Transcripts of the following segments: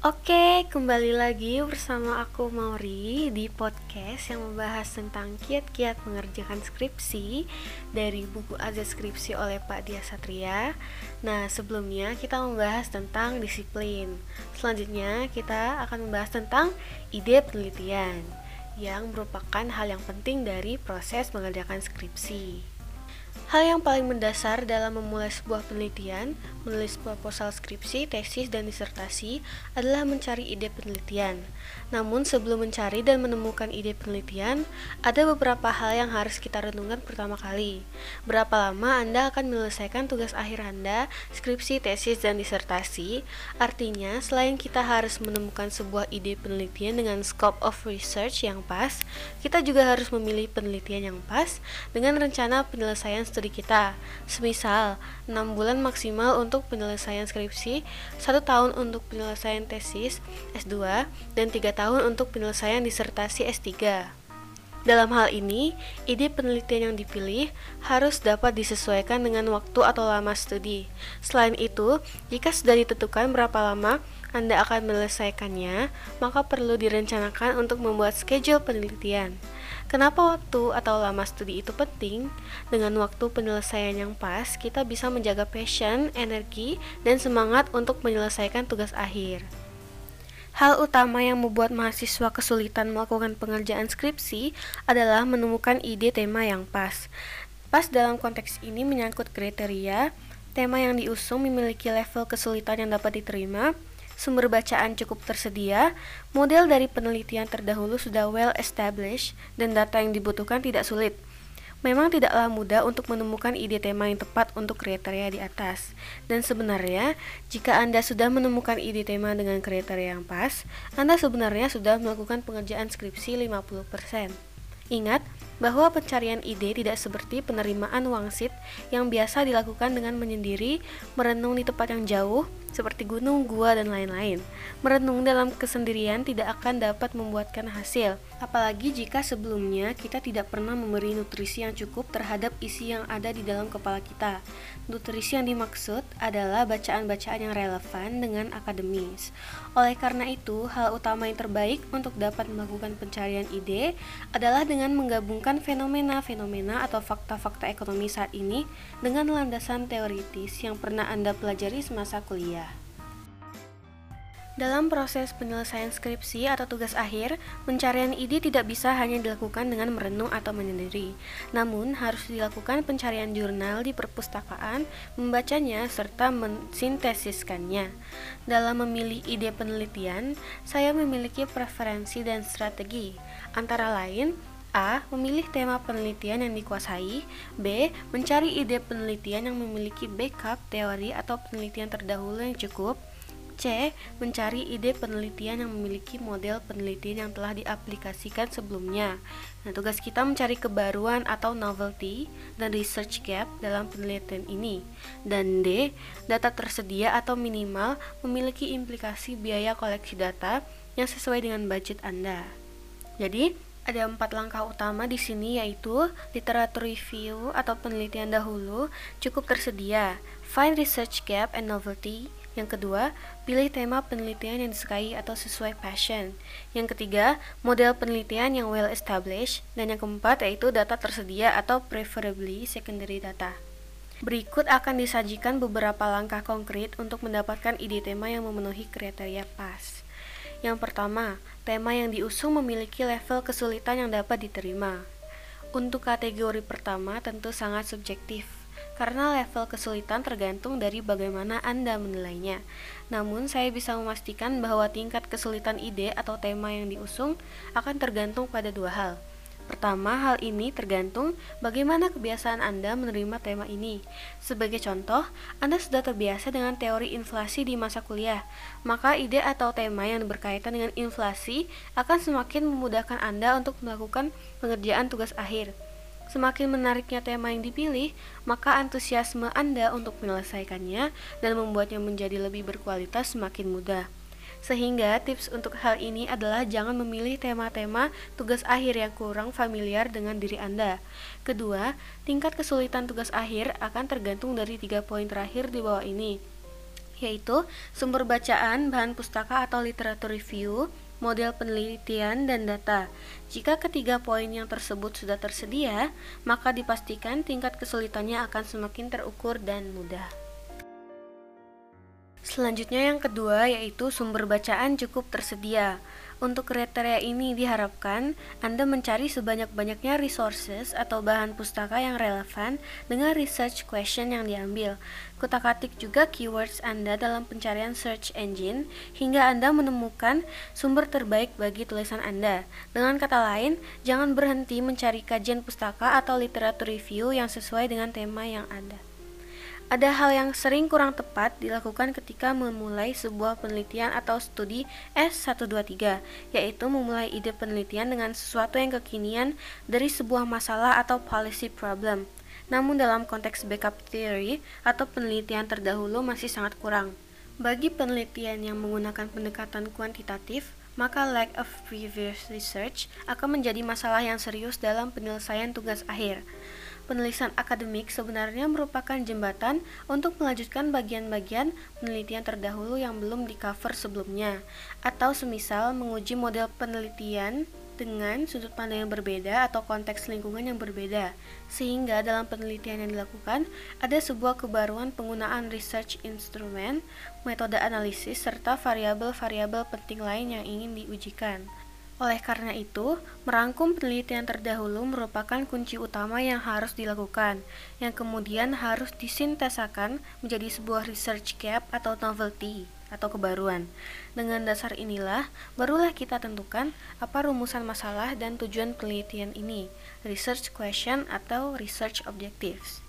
Oke, kembali lagi bersama aku Mauri di podcast yang membahas tentang kiat-kiat mengerjakan skripsi dari buku Azaz Skripsi oleh Pak Dia Satria. Nah, sebelumnya kita membahas tentang disiplin. Selanjutnya kita akan membahas tentang ide penelitian yang merupakan hal yang penting dari proses mengerjakan skripsi. Hal yang paling mendasar dalam memulai sebuah penelitian, menulis proposal skripsi, tesis, dan disertasi adalah mencari ide penelitian. Namun sebelum mencari dan menemukan ide penelitian, ada beberapa hal yang harus kita renungkan pertama kali. Berapa lama Anda akan menyelesaikan tugas akhir Anda, skripsi, tesis, dan disertasi? Artinya, selain kita harus menemukan sebuah ide penelitian dengan scope of research yang pas, kita juga harus memilih penelitian yang pas dengan rencana penyelesaian studi kita. Semisal, 6 bulan maksimal untuk penyelesaian skripsi, 1 tahun untuk penyelesaian tesis S2, dan 3 tahun untuk penyelesaian disertasi S3. Dalam hal ini, ide penelitian yang dipilih harus dapat disesuaikan dengan waktu atau lama studi. Selain itu, jika sudah ditentukan berapa lama Anda akan menyelesaikannya, maka perlu direncanakan untuk membuat schedule penelitian. Kenapa waktu atau lama studi itu penting? Dengan waktu penyelesaian yang pas, kita bisa menjaga passion, energi, dan semangat untuk menyelesaikan tugas akhir. Hal utama yang membuat mahasiswa kesulitan melakukan pengerjaan skripsi adalah menemukan ide tema yang pas. Pas dalam konteks ini menyangkut kriteria, tema yang diusung memiliki level kesulitan yang dapat diterima, sumber bacaan cukup tersedia, model dari penelitian terdahulu sudah well established, dan data yang dibutuhkan tidak sulit. Memang tidaklah mudah untuk menemukan ide tema yang tepat untuk kriteria di atas. Dan sebenarnya, jika Anda sudah menemukan ide tema dengan kriteria yang pas, Anda sebenarnya sudah melakukan pengerjaan skripsi 50%. Ingat, bahwa pencarian ide tidak seperti penerimaan wangsit yang biasa dilakukan dengan menyendiri, merenung di tempat yang jauh, seperti gunung, gua, dan lain-lain. Merenung dalam kesendirian tidak akan dapat membuatkan hasil, apalagi jika sebelumnya kita tidak pernah memberi nutrisi yang cukup terhadap isi yang ada di dalam kepala kita. Nutrisi yang dimaksud adalah bacaan-bacaan yang relevan dengan akademis. Oleh karena itu, hal utama yang terbaik untuk dapat melakukan pencarian ide adalah dengan menggabungkan fenomena-fenomena atau fakta-fakta ekonomi saat ini dengan landasan teoritis yang pernah Anda pelajari semasa kuliah. Dalam proses penyelesaian skripsi atau tugas akhir, pencarian ide tidak bisa hanya dilakukan dengan merenung atau menyendiri, namun harus dilakukan pencarian jurnal di perpustakaan, membacanya, serta mensintesiskannya. Dalam memilih ide penelitian, saya memiliki preferensi dan strategi, antara lain A. Memilih tema penelitian yang dikuasai B. Mencari ide penelitian yang memiliki backup teori atau penelitian terdahulu yang cukup C. Mencari ide penelitian yang memiliki model penelitian yang telah diaplikasikan sebelumnya. Nah, tugas kita mencari kebaruan atau novelty dan research gap dalam penelitian ini. Dan D. Data tersedia atau minimal memiliki implikasi biaya koleksi data yang sesuai dengan budget Anda. Jadi, ada empat langkah utama di sini yaitu literatur review atau penelitian dahulu cukup tersedia, find research gap and novelty, yang kedua, pilih tema penelitian yang disukai atau sesuai passion. Yang ketiga, model penelitian yang well established. Dan yang keempat yaitu data tersedia atau preferably secondary data. Berikut akan disajikan beberapa langkah konkret untuk mendapatkan ide tema yang memenuhi kriteria pas. Yang pertama, tema yang diusung memiliki level kesulitan yang dapat diterima. Untuk kategori pertama tentu sangat subjektif, karena level kesulitan tergantung dari bagaimana Anda menilainya. Namun, saya bisa memastikan bahwa tingkat kesulitan ide atau tema yang diusung akan tergantung pada dua hal. Pertama, hal ini tergantung bagaimana kebiasaan Anda menerima tema ini. Sebagai contoh, Anda sudah terbiasa dengan teori inflasi di masa kuliah, maka ide atau tema yang berkaitan dengan inflasi akan semakin memudahkan Anda untuk melakukan pengerjaan tugas akhir. Semakin menariknya tema yang dipilih, maka antusiasme Anda untuk menyelesaikannya dan membuatnya menjadi lebih berkualitas semakin mudah. Sehingga tips untuk hal ini adalah jangan memilih tema-tema tugas akhir yang kurang familiar dengan diri Anda. Kedua, tingkat kesulitan tugas akhir akan tergantung dari tiga poin terakhir di bawah ini. yaitu sumber bacaan, bahan pustaka atau literatur review, model penelitian, dan data. Jika ketiga poin yang tersebut sudah tersedia, maka dipastikan tingkat kesulitannya akan semakin terukur dan mudah. Selanjutnya yang kedua yaitu sumber bacaan cukup tersedia. Untuk kriteria ini diharapkan Anda mencari sebanyak-banyaknya resources atau bahan pustaka yang relevan dengan research question yang diambil. Kutak-atik juga keywords Anda dalam pencarian search engine hingga Anda menemukan sumber terbaik bagi tulisan Anda. Dengan kata lain, jangan berhenti mencari kajian pustaka atau literatur review yang sesuai dengan tema yang ada. Ada hal yang sering kurang tepat dilakukan ketika memulai sebuah penelitian atau studi S123, yaitu memulai ide penelitian dengan sesuatu yang kekinian dari sebuah masalah atau policy problem. Namun dalam konteks backup theory atau penelitian terdahulu masih sangat kurang. Bagi penelitian yang menggunakan pendekatan kuantitatif, maka lack of previous research akan menjadi masalah yang serius dalam penyelesaian tugas akhir penulisan akademik sebenarnya merupakan jembatan untuk melanjutkan bagian-bagian penelitian terdahulu yang belum di-cover sebelumnya, atau semisal menguji model penelitian dengan sudut pandang yang berbeda atau konteks lingkungan yang berbeda, sehingga dalam penelitian yang dilakukan ada sebuah kebaruan penggunaan research instrument, metode analisis, serta variabel-variabel penting lain yang ingin diujikan. Oleh karena itu, merangkum penelitian terdahulu merupakan kunci utama yang harus dilakukan, yang kemudian harus disintesakan menjadi sebuah research gap atau novelty atau kebaruan. Dengan dasar inilah, barulah kita tentukan apa rumusan masalah dan tujuan penelitian ini, research question atau research objectives.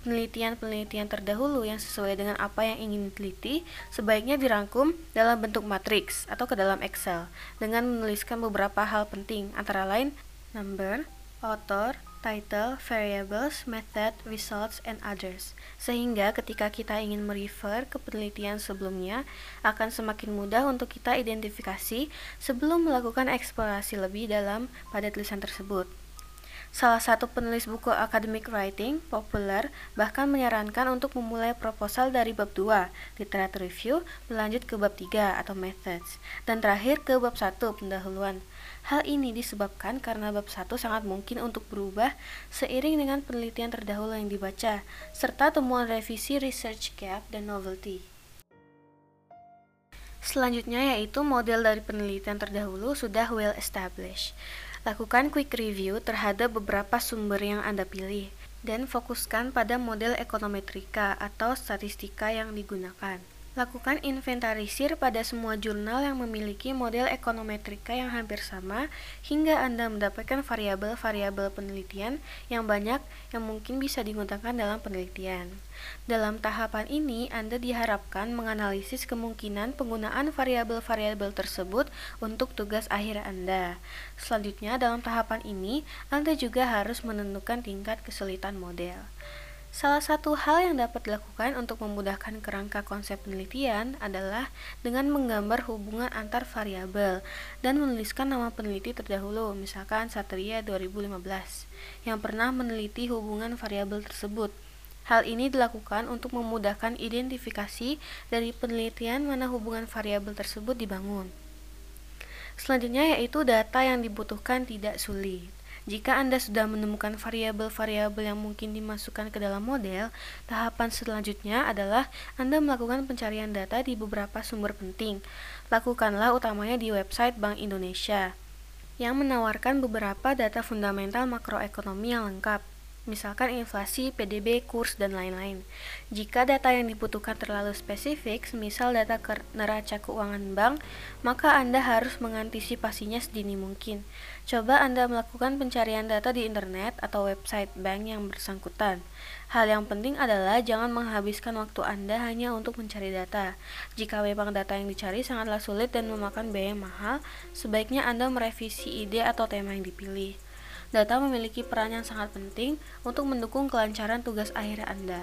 Penelitian-penelitian terdahulu yang sesuai dengan apa yang ingin diteliti sebaiknya dirangkum dalam bentuk matriks atau ke dalam Excel dengan menuliskan beberapa hal penting antara lain number, author, title, variables, method, results, and others. Sehingga ketika kita ingin merefer ke penelitian sebelumnya, akan semakin mudah untuk kita identifikasi sebelum melakukan eksplorasi lebih dalam pada tulisan tersebut. Salah satu penulis buku academic writing populer bahkan menyarankan untuk memulai proposal dari bab 2, literature review, berlanjut ke bab 3 atau methods, dan terakhir ke bab 1, pendahuluan. Hal ini disebabkan karena bab 1 sangat mungkin untuk berubah seiring dengan penelitian terdahulu yang dibaca, serta temuan revisi research gap dan novelty. Selanjutnya yaitu model dari penelitian terdahulu sudah well established. Lakukan quick review terhadap beberapa sumber yang Anda pilih dan fokuskan pada model ekonometrika atau statistika yang digunakan. Lakukan inventarisir pada semua jurnal yang memiliki model ekonometrika yang hampir sama hingga Anda mendapatkan variabel-variabel penelitian yang banyak yang mungkin bisa digunakan dalam penelitian. Dalam tahapan ini, Anda diharapkan menganalisis kemungkinan penggunaan variabel-variabel tersebut untuk tugas akhir Anda. Selanjutnya, dalam tahapan ini, Anda juga harus menentukan tingkat kesulitan model. Salah satu hal yang dapat dilakukan untuk memudahkan kerangka konsep penelitian adalah dengan menggambar hubungan antar variabel dan menuliskan nama peneliti terdahulu, misalkan Satria 2015, yang pernah meneliti hubungan variabel tersebut. Hal ini dilakukan untuk memudahkan identifikasi dari penelitian mana hubungan variabel tersebut dibangun. Selanjutnya yaitu data yang dibutuhkan tidak sulit. Jika Anda sudah menemukan variabel-variabel yang mungkin dimasukkan ke dalam model, tahapan selanjutnya adalah Anda melakukan pencarian data di beberapa sumber penting. Lakukanlah utamanya di website Bank Indonesia yang menawarkan beberapa data fundamental makroekonomi yang lengkap misalkan inflasi, PDB, kurs, dan lain-lain. Jika data yang dibutuhkan terlalu spesifik, misal data neraca keuangan bank, maka Anda harus mengantisipasinya sedini mungkin. Coba Anda melakukan pencarian data di internet atau website bank yang bersangkutan. Hal yang penting adalah jangan menghabiskan waktu Anda hanya untuk mencari data. Jika memang data yang dicari sangatlah sulit dan memakan biaya mahal, sebaiknya Anda merevisi ide atau tema yang dipilih. Data memiliki peran yang sangat penting untuk mendukung kelancaran tugas akhir Anda.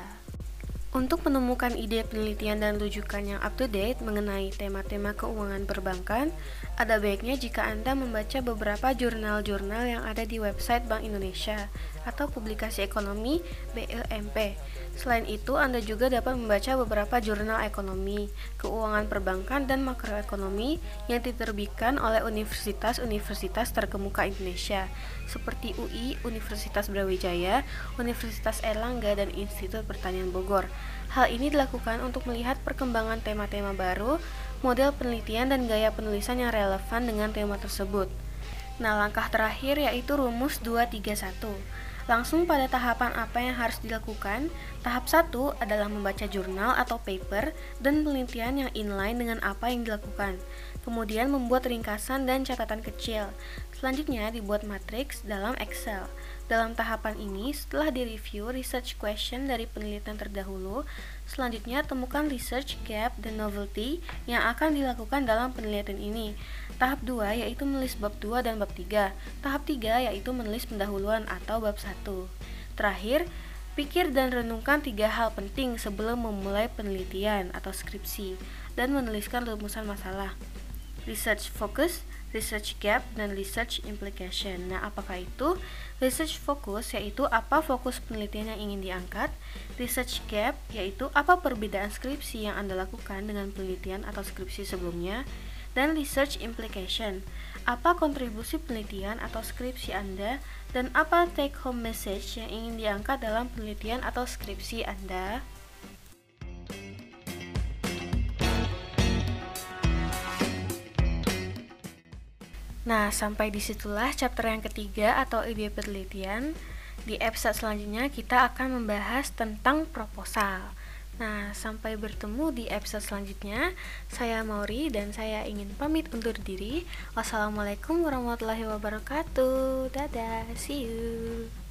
Untuk menemukan ide penelitian dan rujukan yang up to date mengenai tema-tema keuangan perbankan, ada baiknya jika Anda membaca beberapa jurnal-jurnal yang ada di website Bank Indonesia atau publikasi ekonomi BEMP. Selain itu, Anda juga dapat membaca beberapa jurnal ekonomi, keuangan perbankan, dan makroekonomi yang diterbitkan oleh universitas-universitas terkemuka Indonesia, seperti UI, Universitas Brawijaya, Universitas Erlangga, dan Institut Pertanian Bogor. Hal ini dilakukan untuk melihat perkembangan tema-tema baru, model penelitian, dan gaya penulisan yang relevan dengan tema tersebut. Nah, langkah terakhir yaitu rumus 231. Langsung pada tahapan apa yang harus dilakukan, tahap 1 adalah membaca jurnal atau paper dan penelitian yang inline dengan apa yang dilakukan. Kemudian membuat ringkasan dan catatan kecil. Selanjutnya dibuat matriks dalam Excel. Dalam tahapan ini, setelah direview research question dari penelitian terdahulu, selanjutnya temukan research gap dan novelty yang akan dilakukan dalam penelitian ini. Tahap 2 yaitu menulis bab 2 dan bab 3. Tahap 3 yaitu menulis pendahuluan atau bab 1. Terakhir, pikir dan renungkan tiga hal penting sebelum memulai penelitian atau skripsi dan menuliskan rumusan masalah. Research focus, research gap, dan research implication. Nah, apakah itu? Research focus yaitu apa fokus penelitian yang ingin diangkat. Research gap yaitu apa perbedaan skripsi yang Anda lakukan dengan penelitian atau skripsi sebelumnya. Dan research implication, apa kontribusi penelitian atau skripsi Anda dan apa take home message yang ingin diangkat dalam penelitian atau skripsi Anda. Nah, sampai di situlah chapter yang ketiga atau ide penelitian. Di episode selanjutnya kita akan membahas tentang proposal. Nah, sampai bertemu di episode selanjutnya. Saya Mauri dan saya ingin pamit undur diri. Wassalamualaikum warahmatullahi wabarakatuh. Dadah, see you.